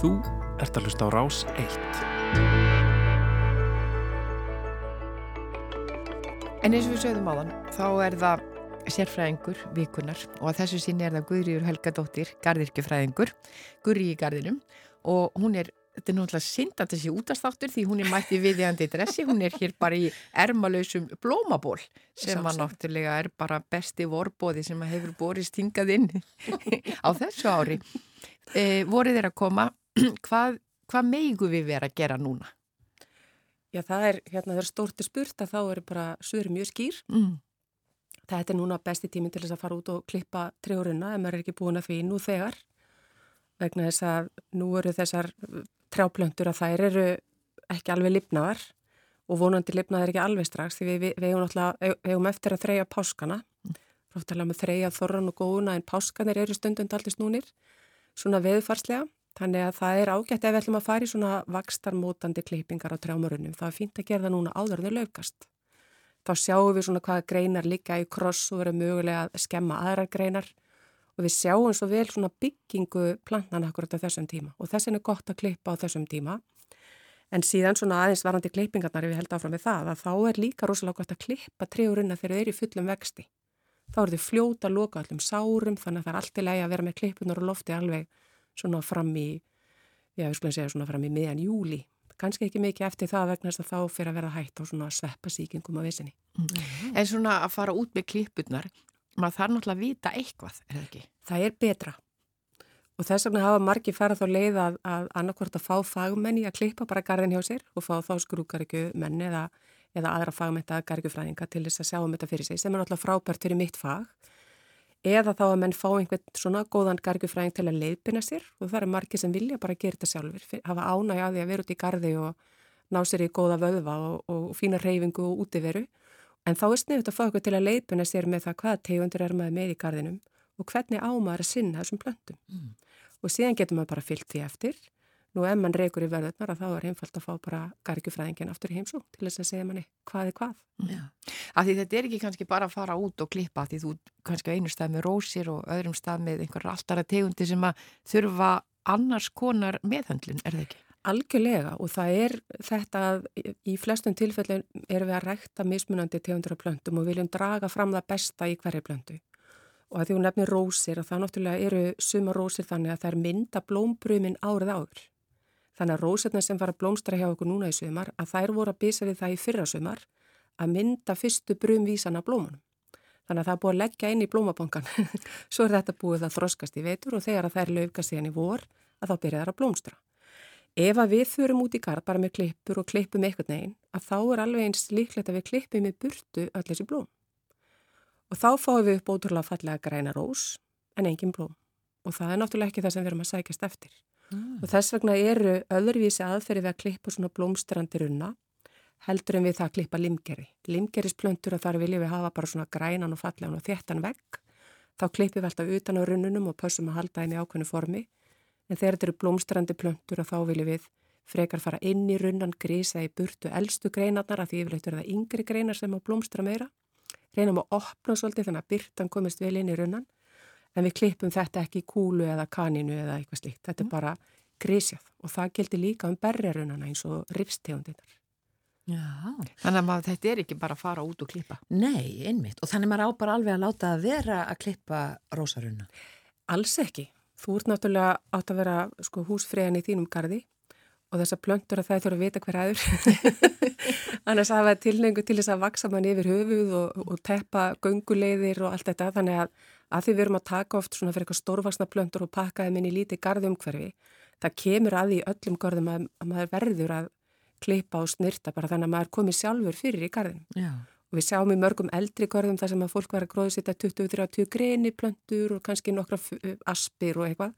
Þú ert að hlusta á Rás 1. En eins og við sögðum á þann, þá er það sérfræðingur vikunar og að þessu sinni er það Guðrýður Helgadóttir, gardirkjufræðingur, Guðrý í gardinum og hún er, þetta er náttúrulega synd að þessi útastáttur því hún er mætti viðjandi dressi, hún er hér bara í ermalösum blómaból sem að náttúrulega er bara besti vorbóði sem að hefur borist hingað inn á þessu ári. E, voru þeir að koma, hvað, hvað meigu við vera að gera núna? Já, það er, hérna, það er stórti spurt að þá eru bara sögur mjög skýr. Mm. Þetta er núna besti tíminn til þess að fara út og klippa trjórunna ef maður er ekki búin að því nú þegar. Vegna þess að nú eru þessar trjáplöntur að þær eru ekki alveg lifnaðar og vonandi lifnaðar ekki alveg strax því við, við, við, við hefum eftir að þreja páskana. Ráttalega með þreja þorran og góðuna en páskanir eru stundund aldrei snúnir, svona veðfarslega. Þannig að það er ágætt ef við ætlum að fara í svona vakstarmótandi klippingar á trjámörunum. Það er fínt að gera það núna áður þau lögast. Þá sjáum við svona hvaða greinar líka í kross og verður mögulega að skemma aðra greinar og við sjáum svo vel svona byggingu plantan akkurat á þessum tíma og þess er gott að klippa á þessum tíma. En síðan svona aðeins varandi klippingarnar ef við held áfram með það að þá er líka rosalega gott að klippa trjórunna þegar þau eru í fullum vexti. Þá eru þau fljóta að loka allum sárum þannig að það er allt í lagi að vera með klippunar og lofti alveg svona fram í, já, við skulum segja svona fram í miðan júli. Kanski ekki mikið eftir það vegna þess að þá fyrir að vera hægt á svona sveppasíkingum á vissinni. Mm. En svona að fara út með klippurnar, maður þarf náttúrulega að vita eitthvað, er það ekki? Það er betra. Og þess vegna hafa margi farað þá leið að, að annarkvort að fá fagmenni að klippa bara garðin hjá sér og fá þá skrúkar ekki menni eða, eða aðra fagmenta gargufræðinga til þess að sjá um þetta fyrir sig sem er náttúrulega frábært fyrir mitt fag eða þá að menn fá einhvern svona góðan gargufræðing til að leiðbina sér og það er margir sem vilja bara gera þetta sjálfur, hafa ánægja að vera út í gardi og ná sér í góða vöðva og, og fína reyfingu og útiveru. En þá er sniðut að fá okkur til að leiðbina sér með það hvaða tegundur er maður með í gardinum og hvernig ámaður að sinna þessum plöntum. Mm. og síðan getur maður bara fyllt því eftir Nú ef mann reykur í verðurnar að þá er einfalt að fá bara gargufræðingin aftur í heimsú til þess að segja manni hvað er hvað. Já, af því þetta er ekki kannski bara að fara út og klippa því þú kannski á einu stað með rósir og öðrum stað með einhverja alltara tegundi sem að þurfa annars konar meðhöndlun, er það ekki? Algjörlega og það er þetta að í flestum tilfellin erum við að rekta mismunandi tegundur af plöntum og viljum draga fram það besta í hverju plöntu. Og að því hún nefnir rósir og það náttúrulega eru suma rósir þannig að það er mynda blómbrumin árið áður. Þannig að rósetna sem var að blómstra hjá okkur núna í sömar, að þær voru að bisa við það í fyrra sömar að mynda fyrstu brumvísana blómunum. Þannig að það er búið að leggja inn í blómabankan. Svo er þetta búið að þroskast í vetur og þegar að þær löfka síðan í vor að þá byrja þær að blómstra. Ef að við þurfum út í gard bara með klippur og klippum eitthvað neginn, að þá er alveg eins líklegt að við klippum í burtu öll þessi blóm. Og þá fáum við upp ótrúlega fallega græna rós en engin blóm. Og það er náttúrulega ekki það sem við erum að sækjast eftir. Mm. Og þess vegna eru öðruvísi aðferði við að klippa svona blómstrandi runna heldur en við það að klippa limgeri. Limgerisplöntur að þar viljum við hafa bara svona grænan og fallegan og þéttan vegg. Þá klippum við alltaf utan á runnunum og pössum að halda henni ákveðinu formi. En þegar þetta eru blómstrandi plöntur og þá viljum við frekar fara inn í runnan, grísa í burtu eldstu greinarnar að því yfirleitt eru það yngri greinar sem á blómstra meira. Reynum að opna svolítið þannig að byrtan komist vel inn í runnan en við klippum þetta ekki í kúlu eða kaninu eða eitthvað slíkt. Þetta er mm. bara grísjað og það gildi líka um berrarunana eins og rifstegundinar. Já. Þannig að maður, þetta er ekki bara að fara út og klippa. Nei, einmitt. Og þannig maður á bara alveg að láta að vera að klippa rósaruna. Alls ekki. Þú ert náttúrulega átt að vera sko, húsfriðan í þínum gardi og þess að plöntur að það þurfa að vita hver aður. Annars hafa tilnengu til þess að vaksa mann yfir höfuð og, og teppa gönguleiðir og allt þetta. Þannig að að því við erum að taka oft svona fyrir eitthvað stórvaksna plöntur og pakka þeim inn í lítið garðumhverfi, það kemur að því öllum garðum að, að maður verður að klippa og snirta bara þannig að maður komi sjálfur fyrir í garðin. Já. Og við sjáum í mörgum eldri garðum þar sem að fólk verður að að 20-30 greni plöntur og kannski nokkra aspir og eitthvað,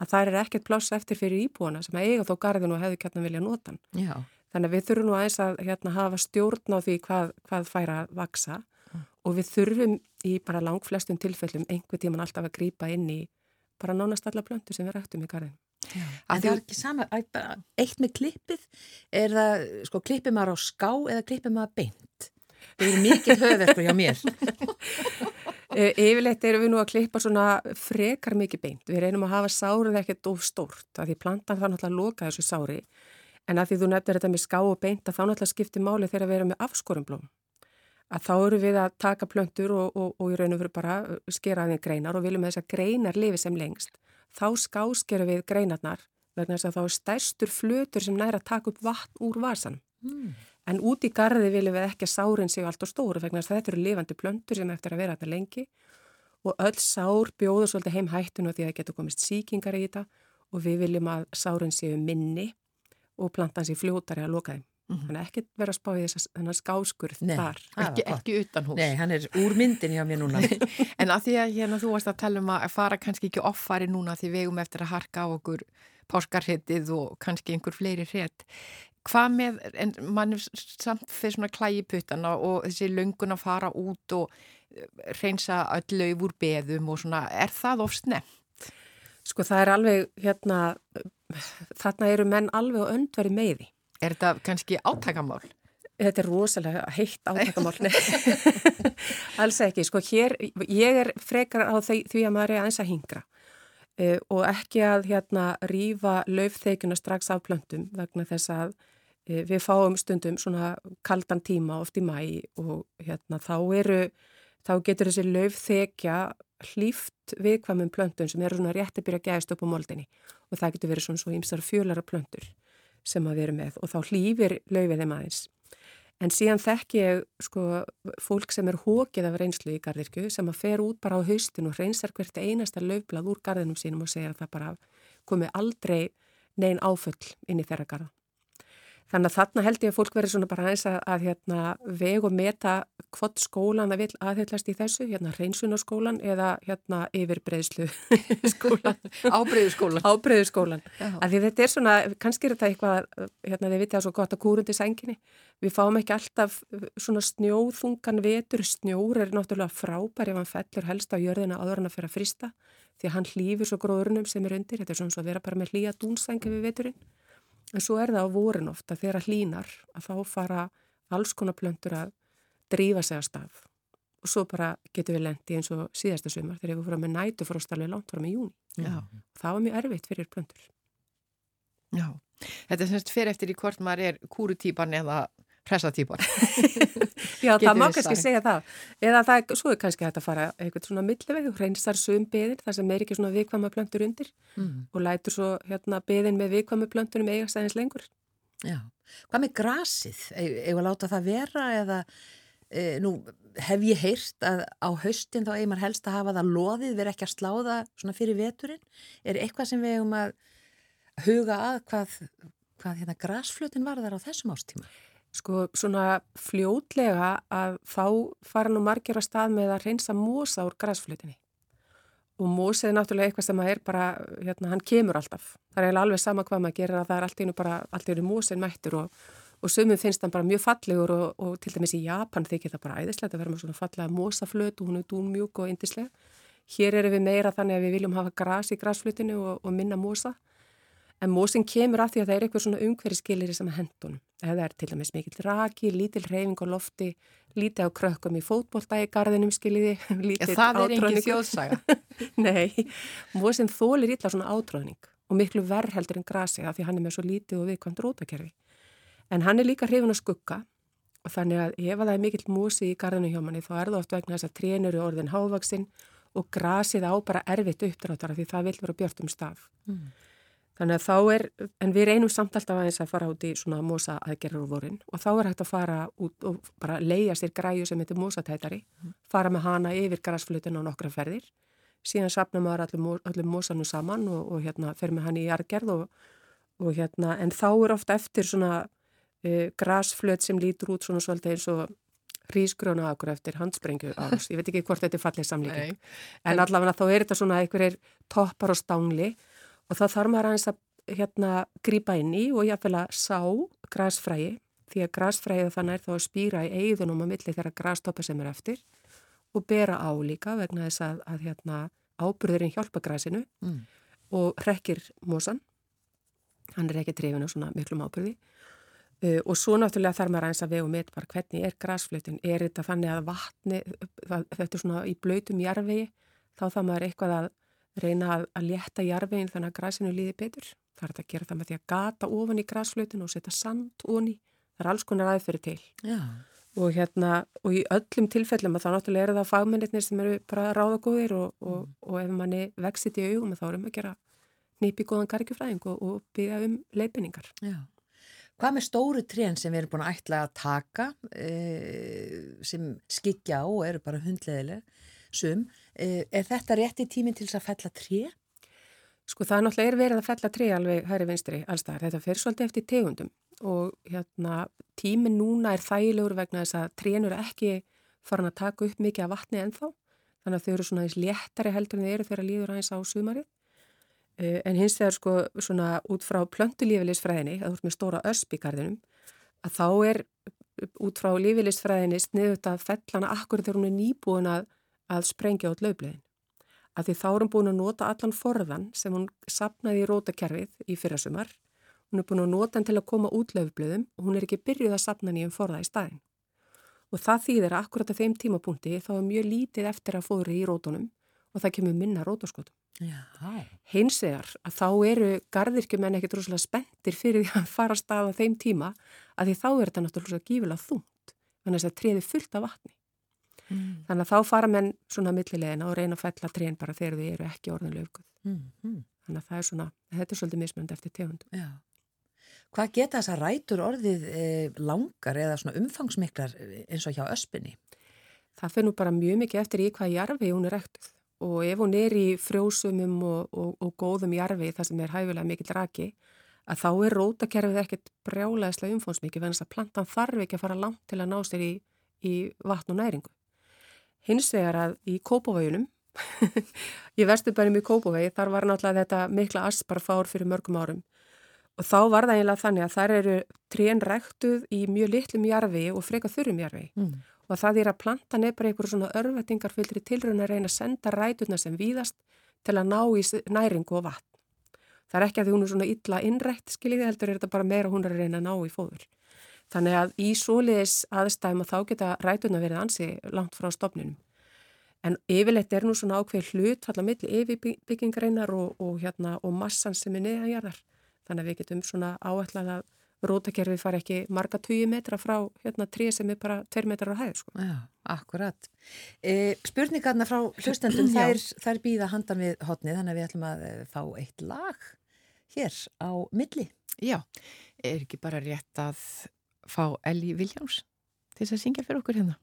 að það er ekkert pláss eftir fyrir íbúana sem að eiga þó garðin og hefðu kjarnan vilja nota hann. Þannig að við þurfum nú aðeins að hérna, hafa stjórn á því hvað, hvað færa að vaksa og við þurfum í bara lang flestum tilfellum einhver tíman alltaf að grýpa inn í bara nánast alla plöntu sem við rættum í garðin. Já, en það er ekki sama, eitt með klippið, er það, sko, klippið maður á ská eða klippið maður beint? Það er mikið höfverkur hjá mér. E, yfirleitt erum við nú að klippa svona frekar mikið beint. Við reynum að hafa sárið ekkert of stórt, að því plantan það náttúrulega loka þessu sári, en að því þú nefnir þetta með ská og beint, að þá náttúrulega skiptir máli þegar við erum með afskorumblóm. Að þá eru við að taka plöntur og, og, og í raun og veru bara skera aðeins greinar og viljum að þess að greinar lifi sem lengst. Þá skáskerum við greinarnar vegna þess að þá er stærstur flutur sem næra að taka upp vatn úr vasan. Mm. En út í gardi viljum við ekki að sárin séu allt og stóru vegna þess að þetta eru lifandi plöntur sem eftir að vera þetta lengi og öll sár bjóður svolítið heim hættun og því að það getur komist síkingar í þetta og við viljum að sárin séu minni og plantan séu fljótari að loka þeim. Mm -hmm. Þannig ekki vera að spá í þess að skáskurð Nei, þar. Ekki, ekki utan hús. Nei, hann er úr myndin hjá mér núna. en að því að hérna, þú varst að tala um að fara kannski ekki offari núna því við um eftir að harka á okkur páskarhettið og kannski einhver fleiri hrett hvað með, en mann er samt fyrir svona klægi puttana og þessi löngun að fara út og eh, reynsa öll lög úr beðum og svona, er það of snemt? Sko það er alveg, hérna, þarna eru menn alveg og öndveri meði. Er þetta kannski átakamál? Þetta er rosalega heitt átakamál, alls ekki, sko hér, ég er frekar á því, því að maður er aðeins að hingra. Uh, og ekki að hérna rýfa löfþeikuna strax af plöntum vegna þess að Eh, við fáum stundum svona kaldan tíma oft í mæ og hérna þá eru, þá getur þessi löfþekja hlýft viðkvæmum plöntun sem eru svona rétti byrja að gæðast upp á moldinni. Og það getur verið svona svo ímsar fjölara plöntur sem að vera með og þá hlýfir löfið þeim aðeins. En síðan þekk ég sko fólk sem er hókið af reynslu í gardirkju sem að fer út bara á haustin og reynsar hvert einasta löfblad úr gardinum sínum og segja að það bara komi aldrei neyn áföll inn í þeirra garda. Þannig að þarna held ég að fólk verður svona bara aðeins að, að hérna, veg og meta hvort skólan það vil aðhyllast í þessu, hérna reynsunarskólan eða hérna yfirbreiðslu skólan. Ábreiðu skólan. Ábreiðu skólan. Af því þetta er svona, kannski er þetta eitthvað, hérna þið vitið að svo gott að kúrundi sænginni. Við fáum ekki alltaf svona snjóðungan vetur, snjór er náttúrulega frábær ef hann fellur helst á jörðina áður hann að fyrir að frista því að hann hlýfur svo gróðurnum sem er undir. Þetta er svona svo að vera bara með hlýja dúnsængi við veturinn. En svo er það á vorin ofta þegar hlínar að þá fara alls konar plöndur að drífa sig að stað og svo bara getur við lendi eins og síðasta sumar þegar við fórum með nætu fróstalveg langt fórum í júni. Já. Það var mjög erfitt fyrir plöndur. Já, þetta er semst fyrir eftir í hvort maður er kúrutýpan eða pressatýpar. Já, það má kannski segja það. Eða það, svo er kannski hægt að fara eitthvað svona milliveg hreinsar sum beðin þar sem er ekki svona vikvæma plöntur undir mm. og lætur svo hérna beðin með vikvæmu plöntunum eigast aðeins lengur. Já, hvað með grasið? Eða láta það vera eða e, nú hef ég heyrt að á haustin þá eigum maður helst að hafa það loðið, verið ekki að sláða svona fyrir veturinn. Er eitthvað sem við eigum að huga að hvað, hvað hérna grasflutin var þar á þessum ástíma? Sko svona fljótlega að þá fara nú margir á stað með að reynsa mósa úr græsflutinni. Og mósa er náttúrulega eitthvað sem er bara, hérna, hann kemur alltaf. Það er alveg sama hvað maður gerir að það er allt einu bara, allt einu mósin mættur og, og sumum finnst hann bara mjög fallegur og, og til dæmis í Japan þykir það bara æðislegt að vera með svona fallega mósaflöt og hún er dúnmjúk og indislega. Hér erum við meira þannig að við viljum hafa græs í græsflutinu og, og minna mósa. En mósin kemur af því að það er eitthvað svona umhverfiskilir sem að hendunum. Það er til dæmis mikill raki, lítil reyfing á lofti, lítið á krökkum í fótbolta í gardinum skiliði. Ja, það er engin þjóðsaga. Nei, mósin þólir ítla svona átróðning og miklu verð heldur en grasi af því hann er með svo lítið og viðkvæmt rótakerfi. En hann er líka hrifun að skugga og þannig að ef það er mikill mósi í gardinu hjá manni þá er það oft vegna þess að trénur eru orðin hávaksinn og grasið á bara erfitt uppdráttar af því það vil vera björt um staf. Mm. Þannig að þá er, en við reynum samt alltaf aðeins að fara út í svona mosa aðgerður úr vorin og þá er hægt að fara út og bara leia sér græju sem heitir mosatætari, mm. fara með hana yfir græsflutin á nokkra ferðir, síðan sapna maður allir, allir mosanu saman og, og hérna fer með hann í aðgerð og, og hérna, en þá er ofta eftir svona uh, græsflut sem lítur út svona svolítið eins og rísgröna aðgur eftir handsprengju ás, ég veit ekki hvort þetta er fallið samlíking, en allavega þá er þetta svona einhverjir toppar og stángli og þá þarf maður aðeins að hérna grýpa inn í og jáfnvel að sá græsfræði því að græsfræði þannig er þá að spýra í eigðunum á milli þegar græstoppa sem er eftir og bera á líka vegna þess að, að hérna, ábyrðurinn hjálpa græsinu mm. og rekkir mosan hann er ekki trefin á svona miklum ábyrði Uh, og svo náttúrulega þarf maður aðeins að vega um eitt bara hvernig er græsflötun, er þetta þannig að vatni, það, þetta er svona í blöytum jarvegi, þá þarf maður eitthvað að reyna að, að létta jarvegin þannig að græsinu líði betur. Það er að gera það með því að gata ofan í græsflötun og setja sand ofan í, það er alls konar aðferði til. Já. Og hérna, og í öllum tilfellum að þá náttúrulega eru það fagmennir sem eru bara ráðagóðir og, og, mm. og ef manni vexit í augum þá erum við að gera nýpi góðan gargifræðing og, og byggja um leifinningar. Já. Hvað með stóru trén sem við erum búin að ætla að taka e, sem skikja á og eru bara hundleðileg sum, e, er þetta rétti tíminn til þess að fella tré? Sko það er náttúrulega er verið að fella tré alveg hæri vinstri allstaðar. Þetta fer svolítið eftir tegundum og hérna tíminn núna er þægilegur vegna þess að trénur ekki farin að taka upp mikið af vatni ennþá þannig að þau eru svona léttari heldur en þeir eru þegar líður aðeins á sumarið Eh, en hins vegar sko svona út frá plöntulífilisfræðinni, að þú ert með stóra ösp í gardinum, að þá er út frá lífilisfræðinni sniðut að fellana akkur þegar hún er nýbúin að, að sprengja át löfblöðin. Að því þá er hún búin að nota allan forðan sem hún sapnaði í rótakerfið í fyrrasumar. Hún er búin að nota hann til að koma út löfblöðum og hún er ekki byrjuð að sapna nýjum forða í staðin. Og það þýðir að akkurat á þeim tímapunkti þá er mjög lítið eftir að fóðri í rótunum og það kemur minna rótaskotum. Hins vegar að þá eru gardirkjumenn ekkert rosalega spenntir fyrir því að fara að staða þeim tíma að því þá er þetta náttúrulega gífilega þungt þannig að það treði fullt af vatni. Mm. Þannig að þá fara menn svona millilegina og reyna að fella trén bara þegar þið eru ekki orðinlega aukuð. Mm. Mm. Þannig að það er svona, þetta er svolítið mismönd eftir tegundum. Já. Hvað geta þess að rætur orðið e, langar eða svona umfangsmiklar eh, eins og hjá öspinni? Það fyrir nú bara mjög mikið eftir í hvað jarfi hún er ektuð og ef hún er í frjósumum og, og, og góðum jarfi þar sem er hæfilega mikill raki að þá er rótakerfið ekkert brjálæðislega umfónsmikið venast að plantan þarf ekki að fara langt til að ná sér í, í vatn og næringu. Hins vegar að í kópavöginum, ég verstu bara um í kópavögi, þar var náttúrulega þetta mikla asparfár fyrir mörgum árum og þá var það eiginlega þannig að þar eru trén rektuð í mjög litlum jarfi og freka þurrum jarfi mm og það er að plantan er bara einhverjum svona örvettingar fylgri tilröðin að reyna að senda ræturna sem víðast til að ná í næringu og vatn. Það er ekki að því hún er svona illa innrætt, skiljiði heldur, er þetta bara meira hún er að reyna að ná í fóður. Þannig að í soliðis aðstæðum að þá geta ræturna verið ansi langt frá stopninum. En yfirleitt er nú svona ákveð hlut allar milli yfirbyggingareinar og, og, hérna, og massan sem er neðanjarðar. Þannig að við getum svona áætlað að rótakerfið far ekki marga 20 metra frá hérna trið sem er bara 2 metrar á hæð sko. Já, akkurat. E, spurningarna frá hlustendum þær, þær býða handan við hotnið þannig að við ætlum að eh, fá eitt lag hér á milli. Já, er ekki bara rétt að fá Elli Viljáns til þess að syngja fyrir okkur hérna?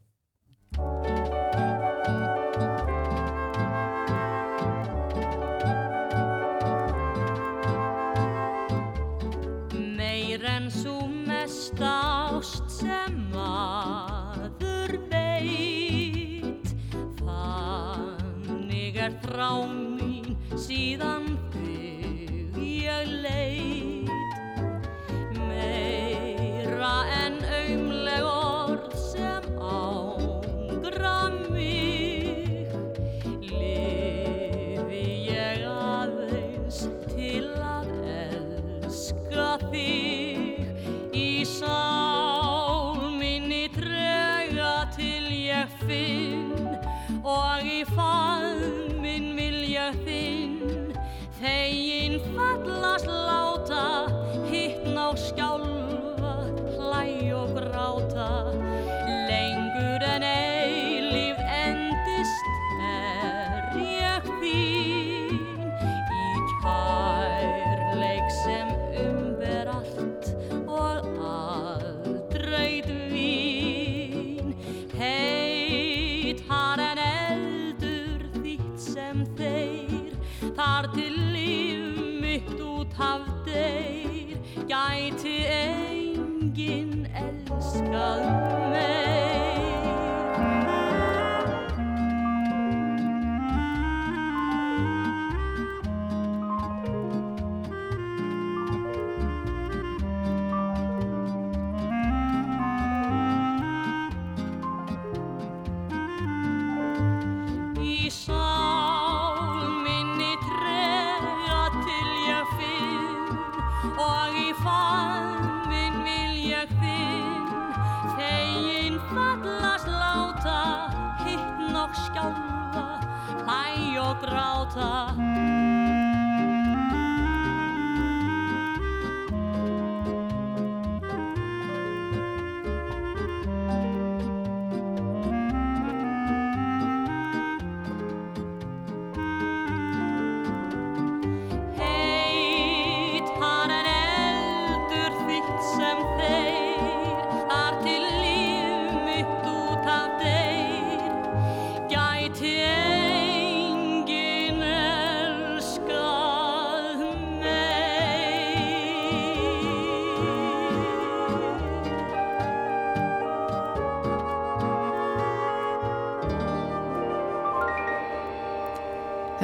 ást sem maður veit Þannig er frá mín síðan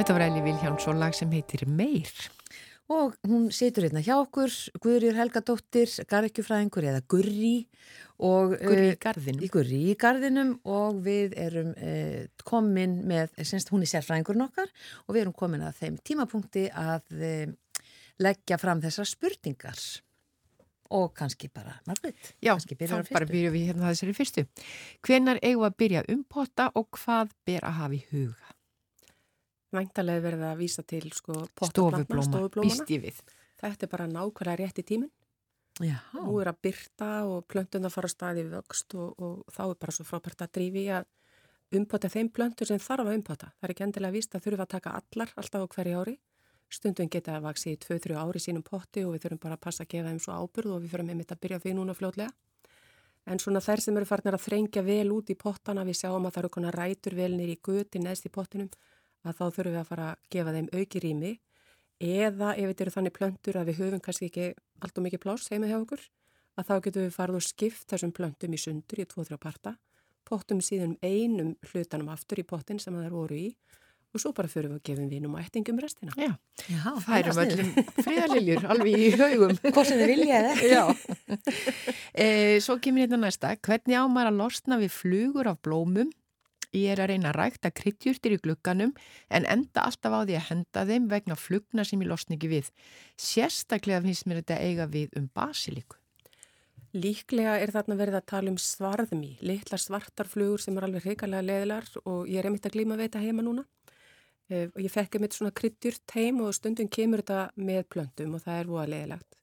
Þetta var Eli Viljánsson lag sem heitir Meir. Og hún situr hérna hjá okkur, Guðrýr Helgadóttir, garðekjufræðingur eða Gurri og Gurri í eh, garðinum. í Gurri í garðinum og við erum eh, komin með, semst hún er sérfræðingurinn okkar og við erum komin að þeim tímapunkti að eh, leggja fram þessar spurningar og kannski bara, Margrit, Já, þá bara byrjum við hérna þessari fyrstu. Hvenar eigum að byrja umpotta og hvað ber að hafa í huga? Væntalega verið að vísa til sko, Stofublóma. Þetta er bara nákvæmlega rétt í tíminn. Já, Nú er að byrta og plöntun að fara staði vöxt og, og þá er bara svo frábært að drífi að umpota þeim plöntur sem þarf að umpota. Það er ekki endilega víst að þurfa að taka allar alltaf á hverju ári. Stundum geta að vaksi í 2-3 ári sínum potti og við þurfum bara að passa að gefa þeim svo ábyrð og við þurfum einmitt að byrja því núna fljótlega. En svona þær sem eru farnir að þrengja vel út í pottana, við sjáum að það eru konar rætur vel nýri í guti neðst í pottinum, að þá þurfum við að fara að gefa þeim auki rými eða ef þetta eru þannig plöntur að við höfum kannski ekki allt og mikið pláss heima hjá okkur, að þá getum við farið og skipt þessum plöntum í sundur í 2-3 parta, pottum síðan einum hlutanum aftur í pottin sem það voru í og svo bara fyrir við að gefum vinum og ættingum restina. Já, Já færum það er sniðugt. öllum friðaliljur alveg í haugum. Hvort sem þið vilja eða ekki. Já. E, svo kemur hérna næsta. Hvernig á maður að losna við flugur af blómum? Ég er að reyna að rækta kryddjurtir í glugganum en enda alltaf á því að henda þeim vegna flugna sem ég losna ekki við. Sérstaklega finnst mér þetta eiga við um basiliku. Líklega er þarna verið að tala um svarðmi, litlar svartar flugur sem er alveg hrigalega leðilar og ég er einmitt að glíma við þetta heima núna. Eh, og Ég fekk einmitt svona kryddjurt heim og stundum kemur þetta með plöntum og það er voða leðilegt.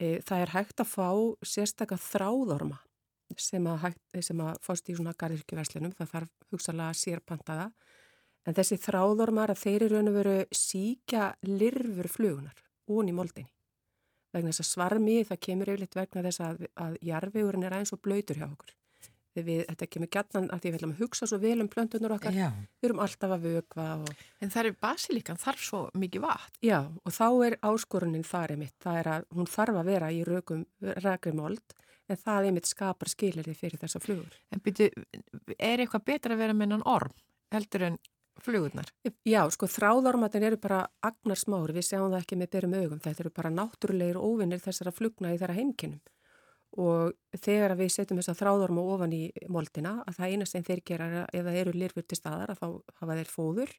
Eh, Það er hægt að fá sérstakka þráðorma sem að, sem að fást í svona garðirkjuverslunum, það þarf hugsalega sérpantaða. En þessi þráðormar að þeir eru raun og veru síkja lirfur flugunar ón í moldinni vegna þess að svarmi það kemur yfirleitt vegna þess að, að jarfegurinn er aðeins og blöytur hjá okkur. Við, þetta kemur gætnan að því við ætlum að hugsa svo vel um plöntunar okkar. Já, Við erum alltaf að vögva og En það er basilikan, þarf svo mikið vatn. já, og þá er áskorunin þar einmitt. Það er að hún þarf að vera í rökum, rækri mold en það einmitt skapar skilirði fyrir þessa flugur. En byrju, er eitthvað betra að vera með hann orm heldur en flugurnar? Já, sko þráðormatin eru bara agnar smári, við sjáum það ekki með berum augum. Þetta eru bara náttúrulegir óvinnir þessara flugna í þeirra heimkinnum. Og þegar við setjum þessa þráðorma ofan í moldina, að það eina sem þeir gera er að ef það eru lirfur til staðar að þá hafa þeir fóður,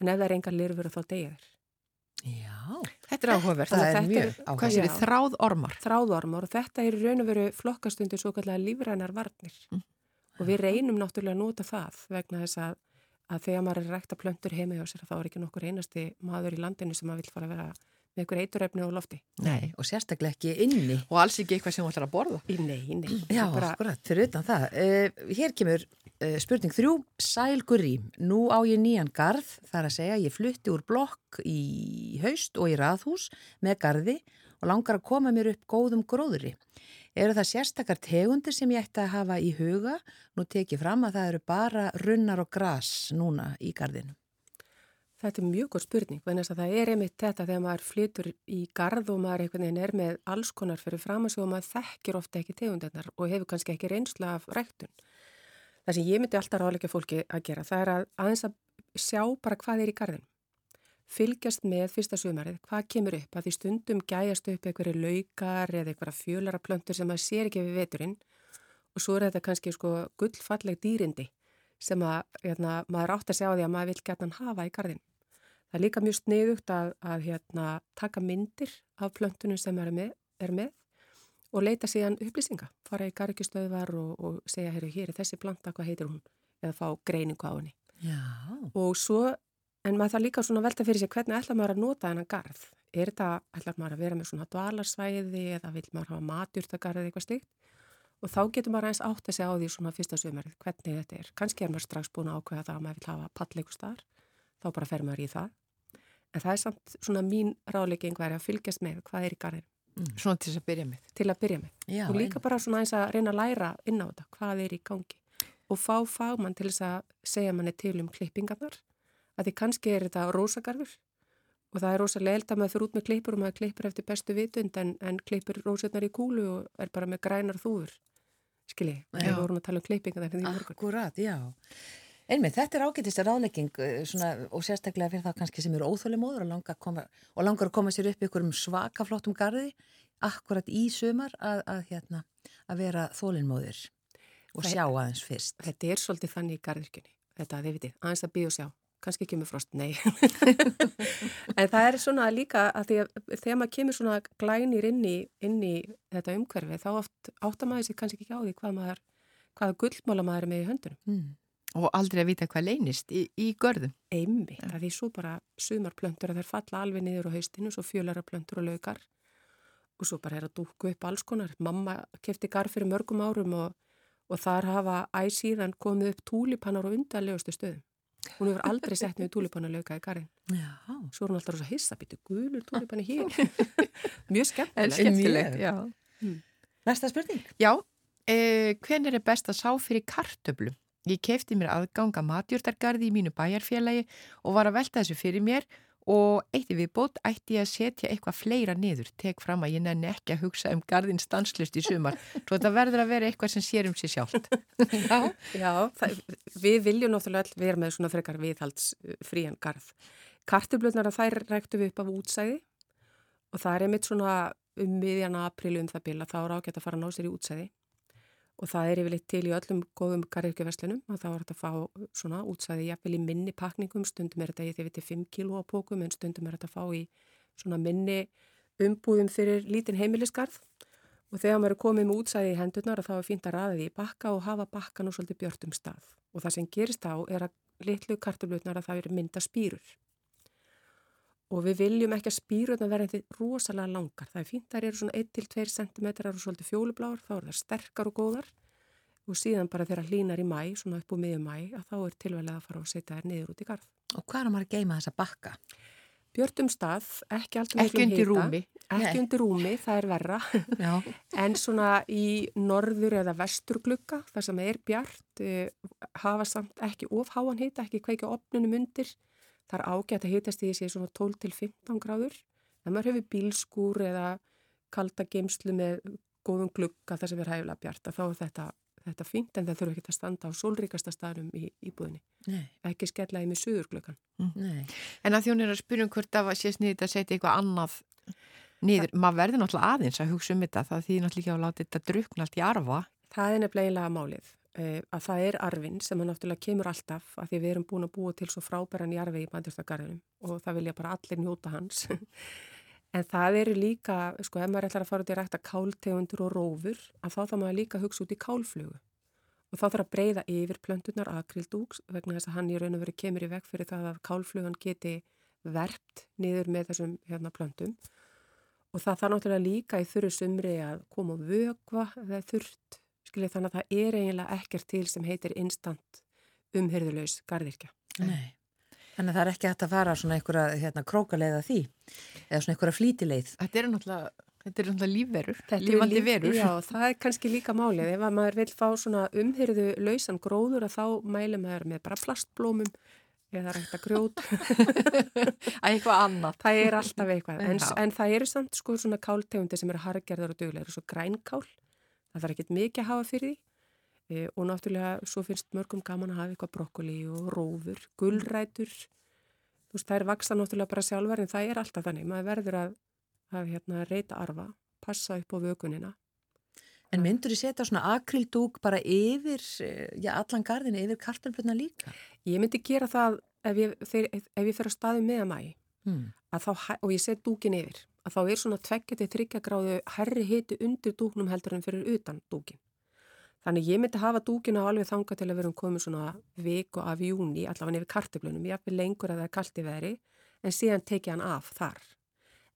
en ef það er engar lirfur að þá deyja þeir. já. Þetta er áhugavert. Það er þetta mjög er- Hvað áhuga. sér Já. þráð ormar? Þráðormar og þetta er í raun og veru flokkastundir svo kallega lífrænar varnir. Mm. Og við reynum náttúrulega að nota það vegna þess að, að þegar maður er rækta plöntur heima hjá sér þá er ekki nokkur einasti maður í landinu sem að vil fara að vera með ykkur eiturefni og lofti. Nei. Og sérstaklega ekki inni. Og alls ekki eitthvað sem þú ætlar að borða. Nei, nei. Já, bara, akkurat, fyrir utan það. Uh, hér kemur spurning þrjú, sælgurri. Nú á ég nýjan garð, þar að segja, ég flutti úr blokk í haust og í raðhús með garði og langar að koma mér upp góðum gróðri. Eru það sérstakar tegundir sem ég ætti að hafa í huga? Nú tek ég fram að það eru bara runnar og gras núna í garðinu. Þetta er mjög góð spurning, þess að það er einmitt þetta þegar maður flytur í garð og maður einhvern veginn er með alls konar fyrir fram og maður þekkir ofta ekki tegundarnar og hefur kannski ekki reynsla af ræktun. Það sem ég myndi alltaf ráðleika fólki að gera, það er að aðeins að sjá bara hvað er í garðin. Fylgjast með fyrsta sumarið, hvað kemur upp, að því stundum gæjast upp einhverju laukar eða einhverja fjölaraplöntur sem maður sér ekki við veturinn og svo er þetta kannski sko gullfalleg dýrindi sem að hérna, maður átt að sjá því að maður vil gætnan hafa í garðin. Það er líka mjög sniðugt að, að hérna, taka myndir af plöntunum sem er með, er með og leita síðan upplýsinga. Fara í gargistöðvar og, og segja, herru, hér er þessi planta, hvað heitir hún? Eða fá greiningu á henni. Já. Og svo en maður það líka svona velta fyrir sig hvernig ætlar maður að nota þennan garð. Er þetta, ætlar maður að vera með svona dvalarsvæði eða vil maður hafa matjúrtagarð eða eitthvað stíkt? Og þá getur maður eins átt að segja á því svona fyrsta sömurinn hvernig þetta er. Kanski er maður strax búin að ákveða það að maður vil hafa palleikustar, þá bara fer maður í það. En það er samt svona mín rálegging væri að fylgjast með hvað er í garðin Svona til að byrja með. til að byrja með. Já, og líka bara svona eins að reyna að læra inn á þetta, hvað er í gangi og fá fagmann til þess að segja manni til um klippingarnar að því kannski er þetta rósagarfur og það er rosalega eld að maður fyrir út með klippur og maður klippur eftir bestu vitund en, en klippur rósarnar í kúlu og er bara með grænar þúfur skilji, við vorum að tala um klippingar þegar því morgun. Akkurat, já. Einmitt, þetta er ágætist ráðlegging uh, svona, og sérstaklega fyrir það kannski sem eru óþólimóður og að og langar að koma sér upp ykkur um svaka flottum garði akkurat í sumar að, að, hérna, að vera þólinmóðir og sjá aðeins fyrst. Þetta er svolítið þannig í garðirkjunni, þetta þið vitið, aðeins að býja og sjá, kannski kemur frost, nei. en það er svona líka að því að þegar maður kemur svona glænir inn í, inn í þetta umhverfi, þá oft áttar maður sér kannski ekki á því hvað maður, hvaða gullmála maður er með í höndunum. Mm. Og aldrei að vita hvað leynist í, í görðum. Einmitt, að því svo bara sumarplöntur að þær falla alveg niður á haustinu, svo fjölararplöntur og laukar og svo bara er að dúku upp alls konar. Mamma kefti garð fyrir mörgum árum og, og þar hafa æsíðan komið upp túlipannar og undarlegustu stöðum. Hún hefur aldrei sett niður túlipannar í garðin. Já, Svo er hún alltaf rosa hissa, býtu gulur túlipanni hér. Mjög skemmtilegt. skemmtilegt. Já. næsta spurning. Já, eh, hvenær er best að sá fyrir kartöblum? Ég kefti mér aðganga matjúrtargarði í mínu bæjarfélagi og var að velta þessu fyrir mér og eitt í viðbót ætti ég að setja eitthvað fleira niður. Tek fram að ég nenni ekki að hugsa um garðin stanslust í sumar. Svo þetta verður að vera eitthvað sem sér um sér sjálft. Já, Já, það, við viljum náttúrulega all vera með svona frekar viðhalds uh, frían garð. Kartublutnar að þær ræktu við upp af útsæði og það er einmitt svona um miðjan aprílu um það bila þá er ágætt að fara að ná sér í útsæði og það er yfirleitt til í öllum góðum garðirkjuverslunum að þá er þetta að fá svona útsæði jafnvel í minni pakningum, stundum er þetta í því við til 5 kíló á pókum en stundum er þetta að fá í svona minni umbúðum fyrir lítinn heimilisgarð. Og þegar maður er komið með útsæði í hendurnar þá er fínt að ræða því í bakka og hafa bakkan og svolítið björtum stað. Og það sem gerist á er að litlu kartöflutnar að það eru mynda spýrur og við viljum ekki að spýrurnar verða þetta rosalega langar. Það er fínt, þær eru svona 1-2 cm og svolítið fjólubláar, þá eru það sterkar og góðar og síðan bara þegar hlínar í mæ, svona upp úr miðjum mæ, að þá er tilvæglega að fara og setja þær niður út í garð. og hvað er maður að geima þessa bakka? Björtum stað, ekki alltaf Ekki undir rúmi. Ekki Nei. undir rúmi, það er verra. En svona í norður eða vestur glugga, þar sem er bjart, eh, hafa samt ekki ofháan hita, ekki kveikja opnunum undir. Það er ágætt að hitast í þessi svona 12 til 15 gráður. En maður hefur bílskúr eða kalda geimslu með góðum glugga þar sem er hæfilega bjart. að Þá er þetta, þetta fínt en það þurfa ekki að standa á sólríkasta staðnum í íbúðinni. nei, Ekki skella í með suðurgluggan. nei. En að þjón er að spyrja um hvort það sé sniðið að setja eitthvað annað niður. Maður verður náttúrulega aðeins að hugsa um þetta. Það þýðir náttúrulega ekki að láta þetta drukna allt í arfa. Það er nefnilega málið að það er arfin sem að náttúrulega kemur alltaf að því við erum búin að búa til svo frábæran í arfi í bandurstakarðinum og það vilja bara allir njóta hans. en það eru líka, sko, ef maður ætlar að fara út í rækta káltegundur og rófur, að þá þá maður líka að hugsa út í kálflugu. Og þá þarf að breyða yfir plöntunar akrildúks vegna þess að hann í raun og veri kemur í veg fyrir það að kálflugan geti verpt niður með þessum hérna, plöntum. Og það þarf náttúrulega líka í þurru sumri að koma og vögva þegar þurft. Skiljið þannig að það er eiginlega ekkert til sem heitir instant umhyrðulegs gardirkja. Nei. Þannig að það er ekki hægt að fara svona einhverja hérna, krókaleið að því eða svona einhverja flítileið. Þetta eru náttúrulega, þetta eru náttúrulega lífverur, Þetta er lífandi líf- verur. Já, það er kannski líka málið. Ef að maður vil fá svona umhyrðu lausan gróður að þá mæli maður með bara plastblómum eða rækta grjót. Að eitthvað annað. það er alltaf eitthvað. En, en það eru samt sko svona káltegundi sem eru hargerðar og duglegar. Svo grænkál, það þarf ekkert mikið að hafa fyrir því. E, og náttúrulega svo finnst mörgum gaman að hafa eitthvað brokkoli og rófur, gullrætur. Þú veist, það er vaksa náttúrulega bara sjálfar en það er alltaf þannig. Maður verður að, að hérna, reyta arfa, passa upp á vökunina. En myndur þú setja svona akrildúk bara yfir, eh, já, allan gardinu, yfir kartelblöðna líka? Ég myndi gera það ef ég, ef ég fer að staði með mæ Hmm. að þá, og ég set dúkin yfir, að þá er svona 2-3 gráðu herri hiti undir dúknum heldur en fyrir utan dúkin. Þannig ég myndi hafa dúkina alveg þanga til að vera um komið svona viku af júni, allavega nefnir karteblunum, ég hafði lengur að það er kallt í veri, en síðan tekið hann af þar.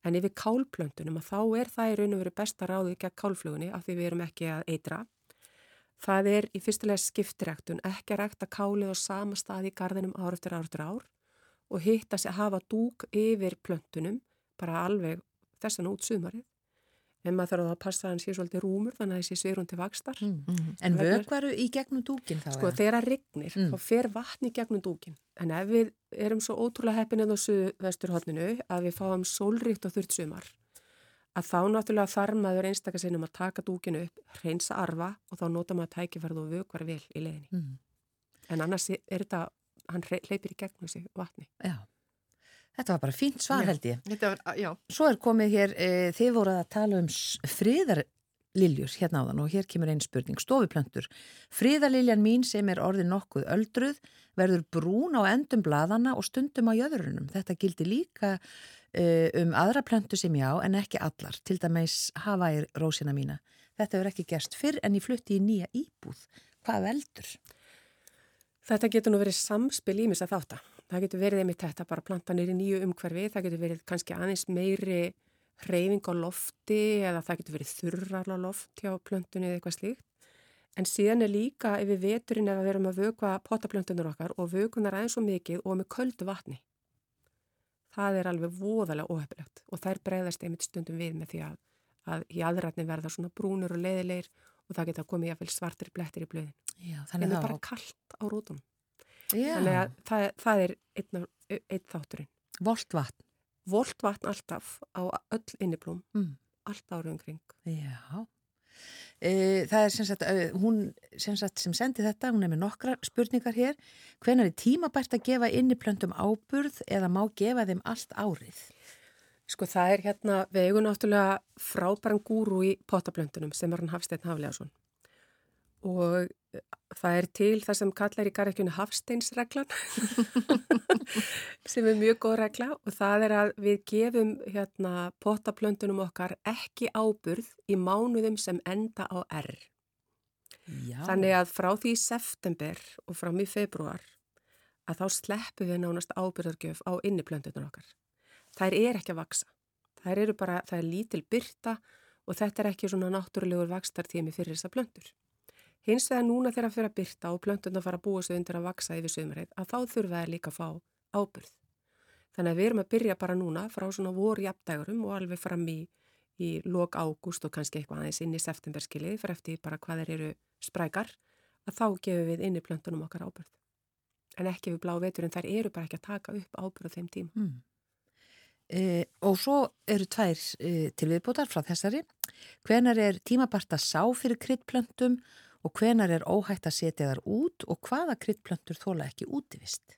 En yfir kálplöntunum að þá er það í raun og veru besta ráðið gegn kálflugunni af því við erum ekki að eitra. Það er í fyrstulega skiptiræktun ekki að rækta kálið á sama stað í gardinum ár eftir ár eftir ár og hitta sig að hafa dúk yfir plöntunum bara alveg þessan út sumarið. En maður þarf að passa að hann sé svolítið rúmur þannig að þessi sverjum til vakstar. Mm. En vökvaru í gegnum dúkin þá? Sko eða? þegar það rignir, Mm. þá fer vatni gegnum dúkin. En ef við erum svo ótrúlega heppinni á suðvesturhóttninu að við fáum sólríkt og þurrt sumar, að þá náttúrulega þarf maður einstakar sinnum að taka dúkinu upp, hreinsa arfa og þá nota maður tækifærið og vökvar vel í leiðinni. Mm. En annars er þetta, hann hleypir í gegnum sig vatni. Já. Þetta var bara fínt svar Já. held ég. Þetta var, já, Svo er komið hér, e, þið voruð að tala um friðarliljur hérna áðan og hér kemur einn spurning, stofuplöntur. Friðarliljan mín sem er orðið nokkuð öldruð verður brún á endum blaðana og stundum á jöðrunum. Þetta gildi líka e, um aðra plöntu sem ég á en ekki allar, til dæmis hafa í rósina mína. Þetta verður ekki gerst fyrr en ég flutti í nýja íbúð. Hvað veldur? Þetta getur nú verið samspil ímis að þáta. Það getur verið einmitt þetta bara plantanir í nýju umhverfi, það getur verið kannski aðeins meiri hreyfing á lofti eða það getur verið þurrar á loft hjá plöntunni eða eitthvað slíkt. En síðan er líka yfir veturinn ef við erum að vökva potaplöntunar okkar og vökunar aðeins og mikið og með köldu vatni. Það er alveg voðalega óhefilegt og þær bregðast einmitt stundum við með því að, að í aðrætni verða svona brúnur og leiðilegir og það geta komið jáfnvel svartir blettir í blöðin. Já, En þannig það er bara kallt á rótunum. Já, Þannig að það, það er einn, einn þátturinn. volt vatn. Volt vatn alltaf á öll inniblóm, Mm. allt árið umkring. Já. E, það er sem sagt, e, hún sem, sagt, sem sendi þetta, hún er með nokkra spurningar hér. Hvenar er tímabært að gefa inniplöntum áburð eða má gefa þeim allt árið? Sko það er hérna, við eigum náttúrulega frábæran gúru í potablöndunum sem er hann Hafsteinn Hafleðarsson. Og það er til það sem kallar í garðekjunni Hafsteinsreglan sem er mjög góð regla og það er að við gefum hérna potablöndunum okkar ekki áburð í mánuðum sem enda á R. Já. Þannig að frá því september og fram í februar að þá sleppum við nánast ábyrðargjöf á inniplöndunar okkar. Þær er ekki að vaksa. Eru bara, það er lítil byrta og þetta er ekki svona náttúrulegur vakstartími fyrir þessa plöndur. Hins vegar núna þegar að fyrir að byrta og plöndunar fara að búa sig undir að vaksa yfir sömurinn að þá þurfa þær líka að fá ábyrð. Þannig að við erum að byrja bara núna frá svona voru jafndægurum og alveg fram í, í lok ágúst og kannski eitthvað aðeins inn í septemberskilið fyrir eftir bara hvað þeir eru sprækar að þá gefum við inn í plöntunum okkar ábyrð. En ekki við blá vetur en þær eru bara ekki að taka upp ábyrð þeim tíma. Mm. E, og svo eru tvær e, til viðbútar frá þessari. Hvenar er tímabært að sá fyrir kryddplöntum og hvenar er óhætt að setja þar út og hvaða kryddplöntur þóla ekki útivist?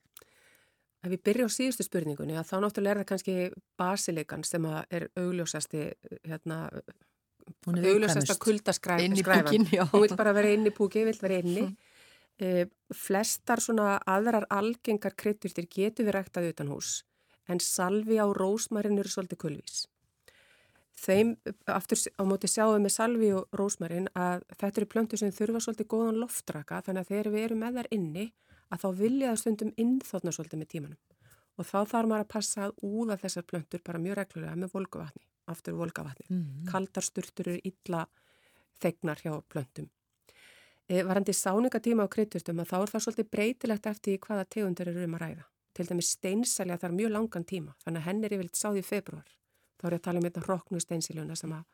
Ef við byrjum á síðustu spurningunni að þá náttúrulega er það kannski basilikan sem er augljósasti hérna, augljósasta kuldaskræfan. Hún vil bara vera inn í púki, vil vera inni. E, flestar svona aðrar algengar kryddurtir getur við ræktað utan hús en salvi á rósmarinn eru svolítið kulvís. Þeim, aftur á móti sjáum við með salvi og rósmarinn að þetta eru plöntur sem þurfa svolítið góðan loftraka þannig að þegar við erum með þær inni að þá vilja það stundum innþotna svolítið með tímanum. Og þá þarf maður að passa að úða þessar plöntur bara mjög reglulega með volgavatni, aftur volgavatni. Mm. Kaldar sturtur eru illa þegnar hjá plöntum. E, varandi sáningatíma á kryddurtum að þá er það svolítið breytilegt eftir hvaða tegundur eru um að ræða. Til dæmis steinselja þarf mjög langan tíma, þannig að henn er yfirleitt sáð í februar. Þá er ég að tala um þetta hrokknu steinseljuna sem að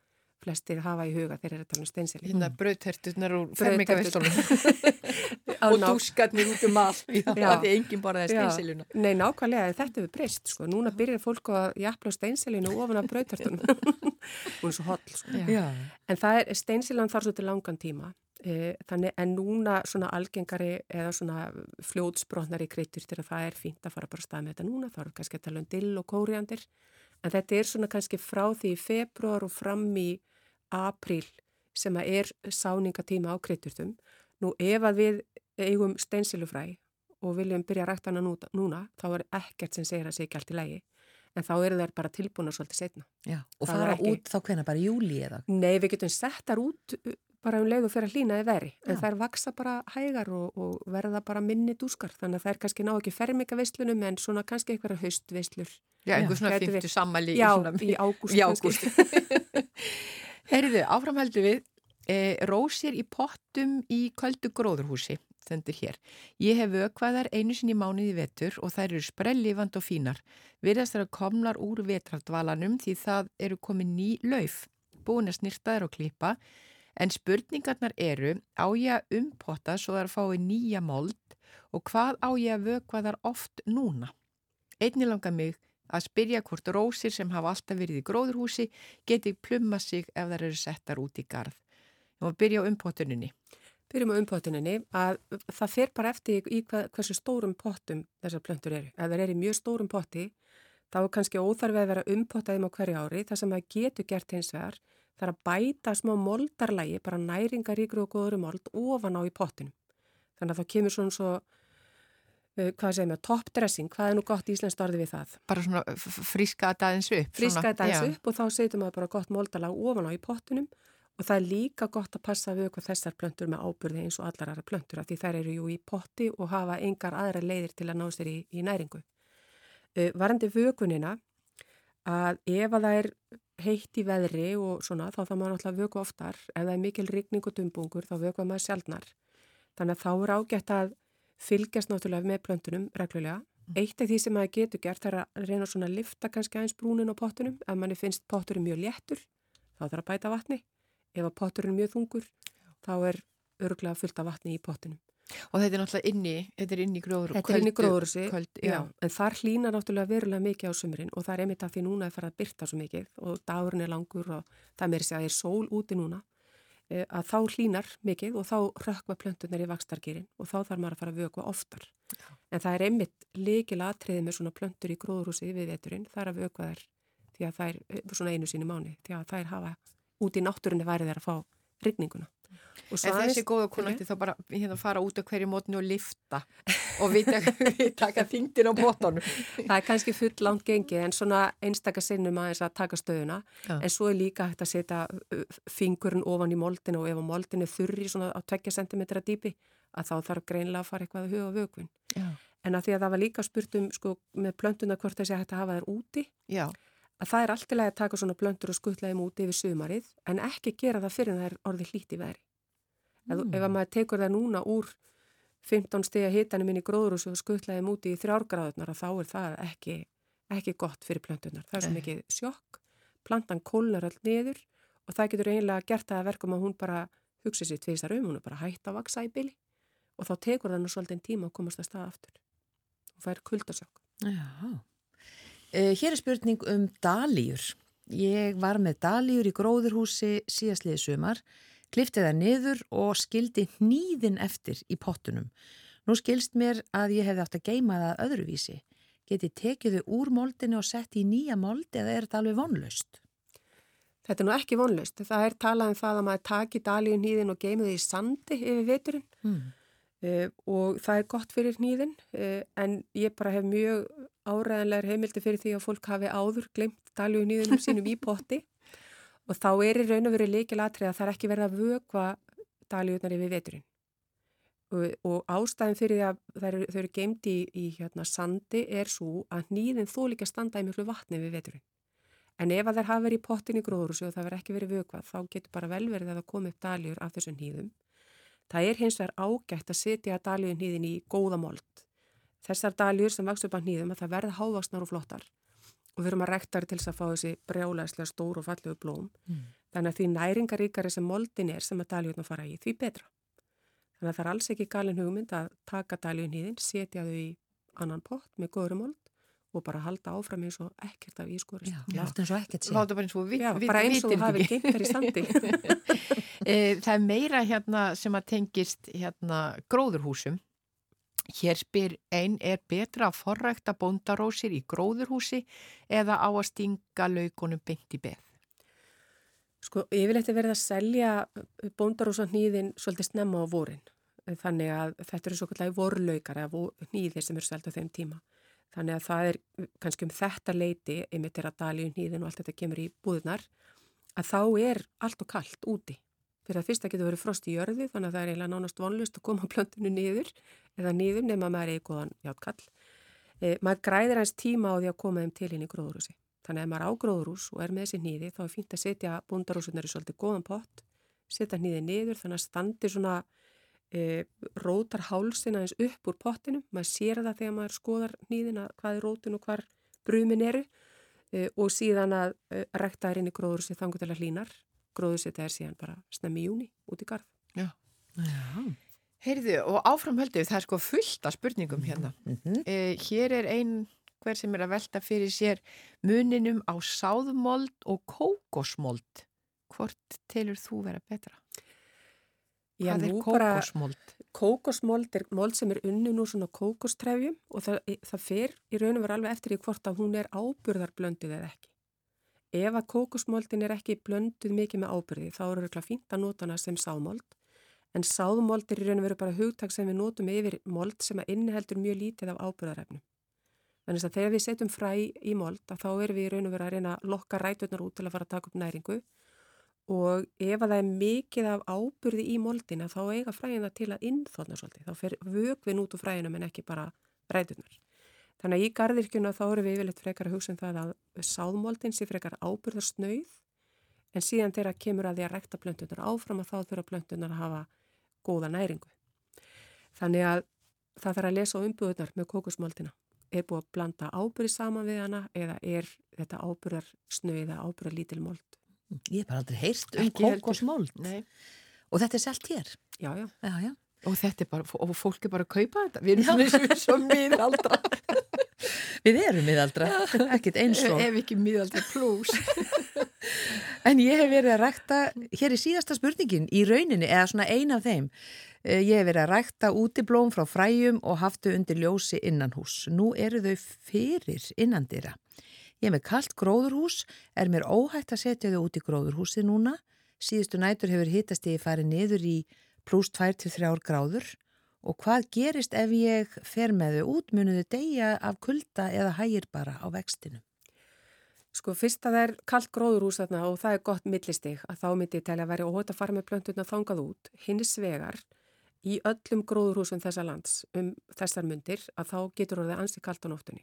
flestir hafa í huga þegar er að tala um steinselju. Hérna brauðterturnar úr Brauðterturnar. fermingavistunum og dúskarnir út um all Já. af því enginn borðaði Já. steinsiljuna. Nei, nákvæmlega, en þetta hefur breyst, sko. Núna byrjar fólk að jafla á steinseljunu ofan af brauðtertunum. Hún er svo holl, sko. Já. Já. En það er, steinsiljan þarf svolítið langan tíma, e, þannig en núna svona algengari eða svona fljótsbrotnari kryttur til að það er fínt að fara bara að staða með þetta núna, þá erum kannski að tala um dill og kóriandir, en þetta er svona kannski frá því í februar og fram í apríl sem að er sáningatíma á krytturtum. Nú ef að við eigum steinsiljufræ og viljum byrja að rækta hana núna, þá er ekkert sem segir að segja ekki allt í lægi, en þá eru þær bara tilbúna svolítið setna. Já. Og Það fara ekki- út þá hvenar bara júli eða? Nei, við getum sett þar út bara um leið og fyrir að hlýna í veri. En þær vaksa bara hægar og, og verða bara minni dúskar. Þannig að þær kannski ná ekki fermingavislunum en svona kannski einhverja haustvislur. Já, einhver svona gæti 50 verið. sammæli Já, svona, í ágúst kannski. ágúst. Herðu, áframhaldu við e, rósir í pottum í köldu gróðurhúsi stendur hér. Ég hef vökvaðar einu sinni mánuði vetur og þær eru sprellifand og fínar. Virðast þær að komnar úr vetraldvalanum því það eru komið ný lauf, búin að snirta þær og klippa en spurningarnar eru á ég að umpotta svo þær fái nýja mold og hvað á ég að vökva þar oft núna? Einni langar mig að spyrja hvort rósir sem hafa alltaf verið í gróðurhúsi geti plumma sig ef þær eru settar út í garð. Ég má byrja á umpottuninni. Byrjum á umpottuninni að það fer bara eftir í hvað, hversu stórum pottum þessar plöntur eru. Ef það er í mjög stórum potti þá er kannski óþarfið að vera umpottaðum á hverju ári. Það sem það getur gert hins vegar það er að bæta smá moldarlægi, bara næringaríkur og góður mold ofan á í pottinum. Þannig að það kemur svona svo, uh, hvað segir mér, toppdressing, hvað er nú gott íslenskt orði við það? Bara svona f- f- fríska þetta aðeins upp. Eins já. upp og þá setur maður bara gott moldarlag ofan á í pottinum og það er líka gott að passa við okkur þessar plöntur með ábyrði eins og allar aðra plöntur af því þær eru jú í potti og hafa engar aðra leiðir til að ná sér í, í næringu. Uh, varandi vökunina að ef að það er heitt í veðri og svona þá þá maður náttúrulega vöku oftar ef það er mikil rigning og dumbungur þá vöku maður sjálfnar. Þannig að þá er ágætt að fylgjast náttúrulega með plöntunum reglulega. Eitt af því sem maður getur gert er að reyna svona að lifta kannski aðeins brúnin á pottunum. Ef manni finnst potturinn mjög léttur, þá þarf að bæta vatni. Ef að potturinn er mjög þungur, þá er örglega fullt af vatni í pottunum. Og þetta er náttúrulega inni, þetta er inni í gróður. Þetta er inn í gróðursi, Köld, já. En þar hlýnar náttúrulega verulega mikið á sumrin og það er einmitt að því núna er farið að byrta svo mikið og dagurinn er langur og það meiri sig að það er sól úti núna. eh, Að þá hlýnar mikið og þá rökkva plöntunar í vakstargýrin og þá þarf maður að fara að vökva oftar. En það er einmitt leikil atriði með svona plöntur í gróðurhúsi við veturinn, það er að vökva þær því að það er eh, svona einu síni mánu, því að þær hafa út í náttúrunni værið þær að fá rigninguna. Og svo En þessi aðeins- góða kona ætti þá bara hérna fara út á hverju mótni og lifta og vita hvað þingdin á bóttanum. Það er kannski full langt gengið en svona einstaka sinnum aðeins að taka stöðuna Já. en svo er líka hægt að setja fingurinn ofan í moldinu og ef að moldinu er þurri svona á 2 cm dýpi að þá þarf greinlega að fara eitthvað að huga vökvin. Já. En að því að það var líka spurt um sko með plöntuna hvort þessi hægt að hafa þær úti Já, að það er allt í lagi að taka svona plöntur og skuttla þeim úti yfir sumarið en ekki gera það fyrir það er orðið veðri. Ef, Mm. ef að maður tekur það núna úr 15 stiga hitanum inn í gróðurúsi og skuttla þeim úti í þrjárgráðunar að þá er það ekki, ekki gott fyrir plöntunar. Það er svo mikið sjokk, plantan kólnar all niður og það getur eiginlega gert það að verkum að hún bara hugsa sér tvisar um, hún er bara hægt að vaksa í byli og þá tekur það nú svolítið tíma að komast að stað aftur. Hún fær kuldasjokk. Já. Uh, hér er spurning um dalíur. Ég var með dalíur í gróðurhúsi síðastliði sumar, klifti það niður og skildi hníðin eftir í pottunum. Nú skilst mér að ég hefði átt að geima það öðruvísi. Geti tekið þau úr moldinu og sett í nýja moldi eða er þetta alveg vonlaust? Þetta er nú ekki vonlaust. Það er talað um það að maður taki dalíun hníðin og geimi þau í sandi yfir veturinn Hmm. uh, og það er gott fyrir hníðin uh, en ég bara hef mjög áræðanlegar heimildi fyrir því að fólk hafi áður glemt dalíun hníðinum sínum í potti og þá er í raun og verið leikilatrið að það er ekki verið að vökva dalíunar yfir veturinn. Og, og ástæðin fyrir því að þau eru, eru geimt í, í hérna, sandi er svo að hníðin þó líka standa í miklu vatni við veturinn. En ef að þær hafa verið í pottin í gróðrúsi og það verið ekki verið vökvað, þá getur bara vel verið að það komi upp daljur af þessum hýðum. Það er hins vegar ágætt að setja daljun hýðin í góða mold. Þessar daljur sem vaks upp að hýðum að það verða hávaksnar og flottar og við erum að rekta til þess að fá þessi brjálæslega stór og fallegu blóm. Mm. Þannig að því næringaríkari sem moldin er sem að daljurna fara í, því betra. Þannig að það er alls ekki galin hugmynd að taka daljun hýðin, setja þau í annan pott með góðri mold og bara halda áfram eins og ekkert af ískorist. Já, látt eins og ekkert sé. láta bara eins og við, Já, við bara eins og hafi þær í sandi. Eh, Það er meira hérna sem að tengist hérna gróðurhúsum. Hér spyr einn, er betra að forrækta bóndarósir í gróðurhúsi eða á að stinga laukunum beint í beð? Sko, yfirleitt er verið að selja bóndarósa hnýðin svolítið snemma á vorin. Þannig að þetta eru svo kallega vorlaukar eða hnýðir sem eru selgt á þeim tíma. Þannig að það er kannski um þetta leiti, einmitt er að dali um hnýðin og allt þetta kemur í búðunar, að þá er allt og kallt úti. Fyrir að fyrsta getur verið frost í jörði þannig að það er eiginlega nánast vonlust að koma plöntinu niður eða niður nema maður er í góðan játkall. E, maður græðir hans tíma á því að koma þeim til inn í gróðurhúsi. Þannig að ef maður á gróðurhús og er með þessi nýði þá er fínt að setja bundarhúsunar í svolítið góðan pott, setja nýði niður þannig að standi svona e, rótar hálsin aðeins upp úr pottinu. Maður sér það þegar maður skoðar nýðina hvað er rótin og hvar brumin eru e, og síðan að rekta er inn í gróðurhúsi þangu til að hlínar gróðursetta er síðan bara snemmi í júni út í garð. Já. Já. Heyrðu, og áframhaldið, það er sko fullt af spurningum hérna. Mm Eh, hér er ein hver sem er að velta fyrir sér muninum á sáðmold og kókosmold. Hvort telur þú vera betra? Já, Hvað er kókosmold? Kókosmold er mold sem er unnu nú svona kókostrefjum og það, það fer í raun og vera alveg eftir í hvort að hún er áburðarblönduð eða ekki. Ef að kókosmoldin er ekki blönduð mikið með áburði þá eru það fínt að nota hana sem sáðmold en sáðmold er í raun og veru bara hugtak sem við notum yfir mold sem að inniheldur mjög lítið af áburðarefnum. Þannig að þegar við setjum fræ í mold þá erum við í raun og veru að reyna að lokka ræturnar út til að fara að taka upp næringu og ef að það er mikið af áburði í moldina þá eiga fræðina til að innþóna svolítið. Þá fer vögvin út úr fræðinum en ekki bara ræturnar. Þannig að í gardirkjuna þá erum við yfirleitt frekar að hugsa um það að sáðmoldin sé frekar áburðarsnauð en síðan þegar kemur að því að rekta plöntunar áfram að þá þurfa plöntunar að hafa góða næringu. Þannig að það þarf að lesa umbúðunar með kókusmoldina. Er búið að blanda áburði saman við hana eða er þetta áburðarsnauð eða áburðarlítil mold? Ég hef bara aldrei heyrst um Nei. og þetta er selt hér. Já, já. Já, já. Og þetta er bara, og fólk er bara að kaupa þetta. Við erum svona svo miðaldra. Við erum miðaldra, ekkert eins og. Ef ekki miðaldra plus. En ég hef verið að rækta, hér er síðasta spurningin, í rauninni, eða svona ein af þeim, eh, ég hef verið að rækta útiblóm frá fræjum og haftu undir ljósi innan hús. Nú eru þau fyrir innandira. Ég hef með kallt gróðurhús, er mér óhægt að setja þau út í gróðurhúsið núna. Síðustu nætur hefur hittast ég farið niður í pluss 2-3 gráður og hvað gerist ef ég fer með þau út, munuðu deyja af kulda eða hægir bara á vextinu? Sko fyrst að það er kallt gróðurhús þarna og það er gott millistig að þá myndi ég telja að veri óhætt að fara með plönturna þangað út. Hins vegar í öllum gróðurhúsum þessa lands um þessar myndir að þá getur orðið ansi kallt á nóttunni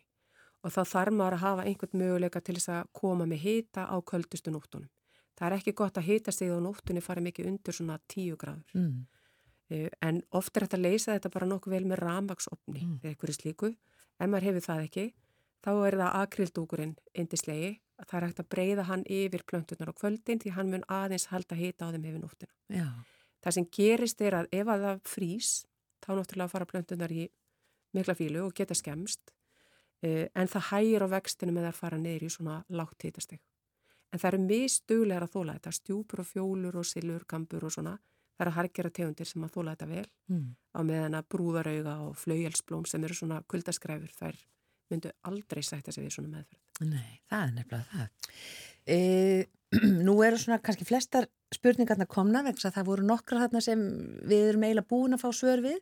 og þá þarf maður að hafa einhvern möguleika til þess að koma með hita á köldustu nóttunum. Það er ekki gott að hita sig á nóttunni fara mikið undir svona 10 gráður. Mm. Eh, En oft er þetta að leysa þetta bara nokkuð vel með ramagsopni Mm. eða einhverju slíku. Ef maður hefur það ekki, þá er það akrildúkurinn indislegi. Það er hægt að breyða hann yfir plöntunar á kvöldin því hann mun aðeins halda hita á þeim yfir nóttina. Já. Það sem gerist er að ef að það frýs, þá náttúrulega fara plöntunar í mikla fílu og geta skemst. Eh, En það hægir á vextinu með að fara neyri í svona lágt hitasteg. En það eru mistuglegar að þóla þetta, stjúpur og fjólur og silur, gambur og svona. Það eru harkjara tegundir sem að þóla þetta vel Mm. á meðan að brúðarauga og flaugjelsblóm sem eru svona kuldaskræfur þær myndu aldrei sætta sig við svona meðferð. Nei, það er nefnilega það. E, nú eru svona kannski flestar spurningarna komna vegna að það voru nokkra þarna sem við erum eiginlega búin að fá svör við.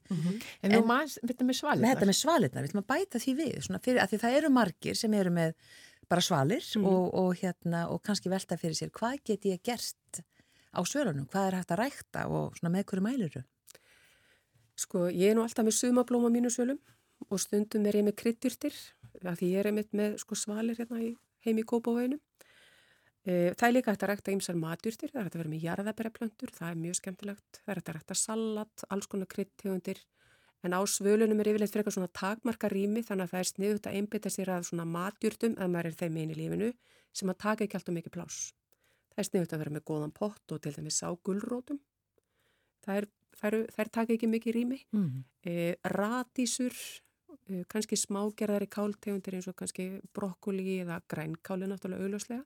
En nú maður, þetta með svalir. Með þetta með svalirnar, við ætlum að bæta því við, svona fyrir því það eru margir sem eru með bara svalir Mhm. og, og, hérna, og kannski velta fyrir sér hvað get ég gert á svörunum, hvað er hægt að rækta og svona með hverju mæliru. Sko, ég er nú alltaf með sumablóm á mínu sölum og stundum er ég með kryddjurtir af því ég er einmitt með sko svalir hérna í, heim í Kópavöginum. E, það er líka hægt að rækta ymsar matjurtir, það er hægt að vera með jarðabæraplöntur, það er mjög skemmtilegt. Það er hægt að rækta salat, alls konar kryddtegundir en á svölunum er yfirleitt frekar svona takmarka rými þannig að það er sniðut að einbytta sér að svona matjurtum að maður er þeim einn í lífinu sem að taka ekki alltaf mikið pláss. Það er sniðut að vera með góðan pott og til dæmis á gulrótum. Það er, það er taka ekki mikið rými Mm. e, radísur, e, kannski smágerðari káltegundir eins og kannski brokkoli eða grænkáli náttúrulega augljóslega.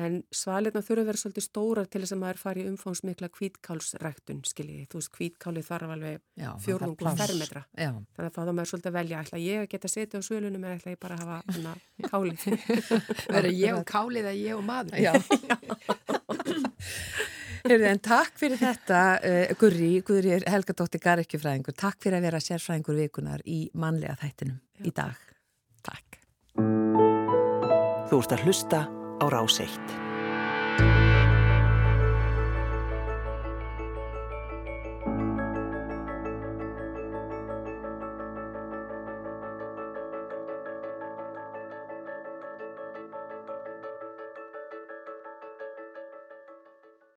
En svalirna þurfa að vera svolítið stórar til þess að maður fari í umfangsmikla kvítkálsræktun, skiljiði. Þú veist, kvítkáli þarf alveg Já, pláss. fermetra. Já, Þannig að þá þá maður svolítið að velja, ætla ég að geta setið á svölunum en ætla ég bara að hafa hana káli. Verður ég og kálið að ég og maður. já. Heyrðu, en takk fyrir þetta, uh, Gurri, Gurri Helgadóttir Garikjufræðingur, takk fyrir að vera sérfræðingur vikunar í mannlega þættinum í dag. Takk. Á Rás 1.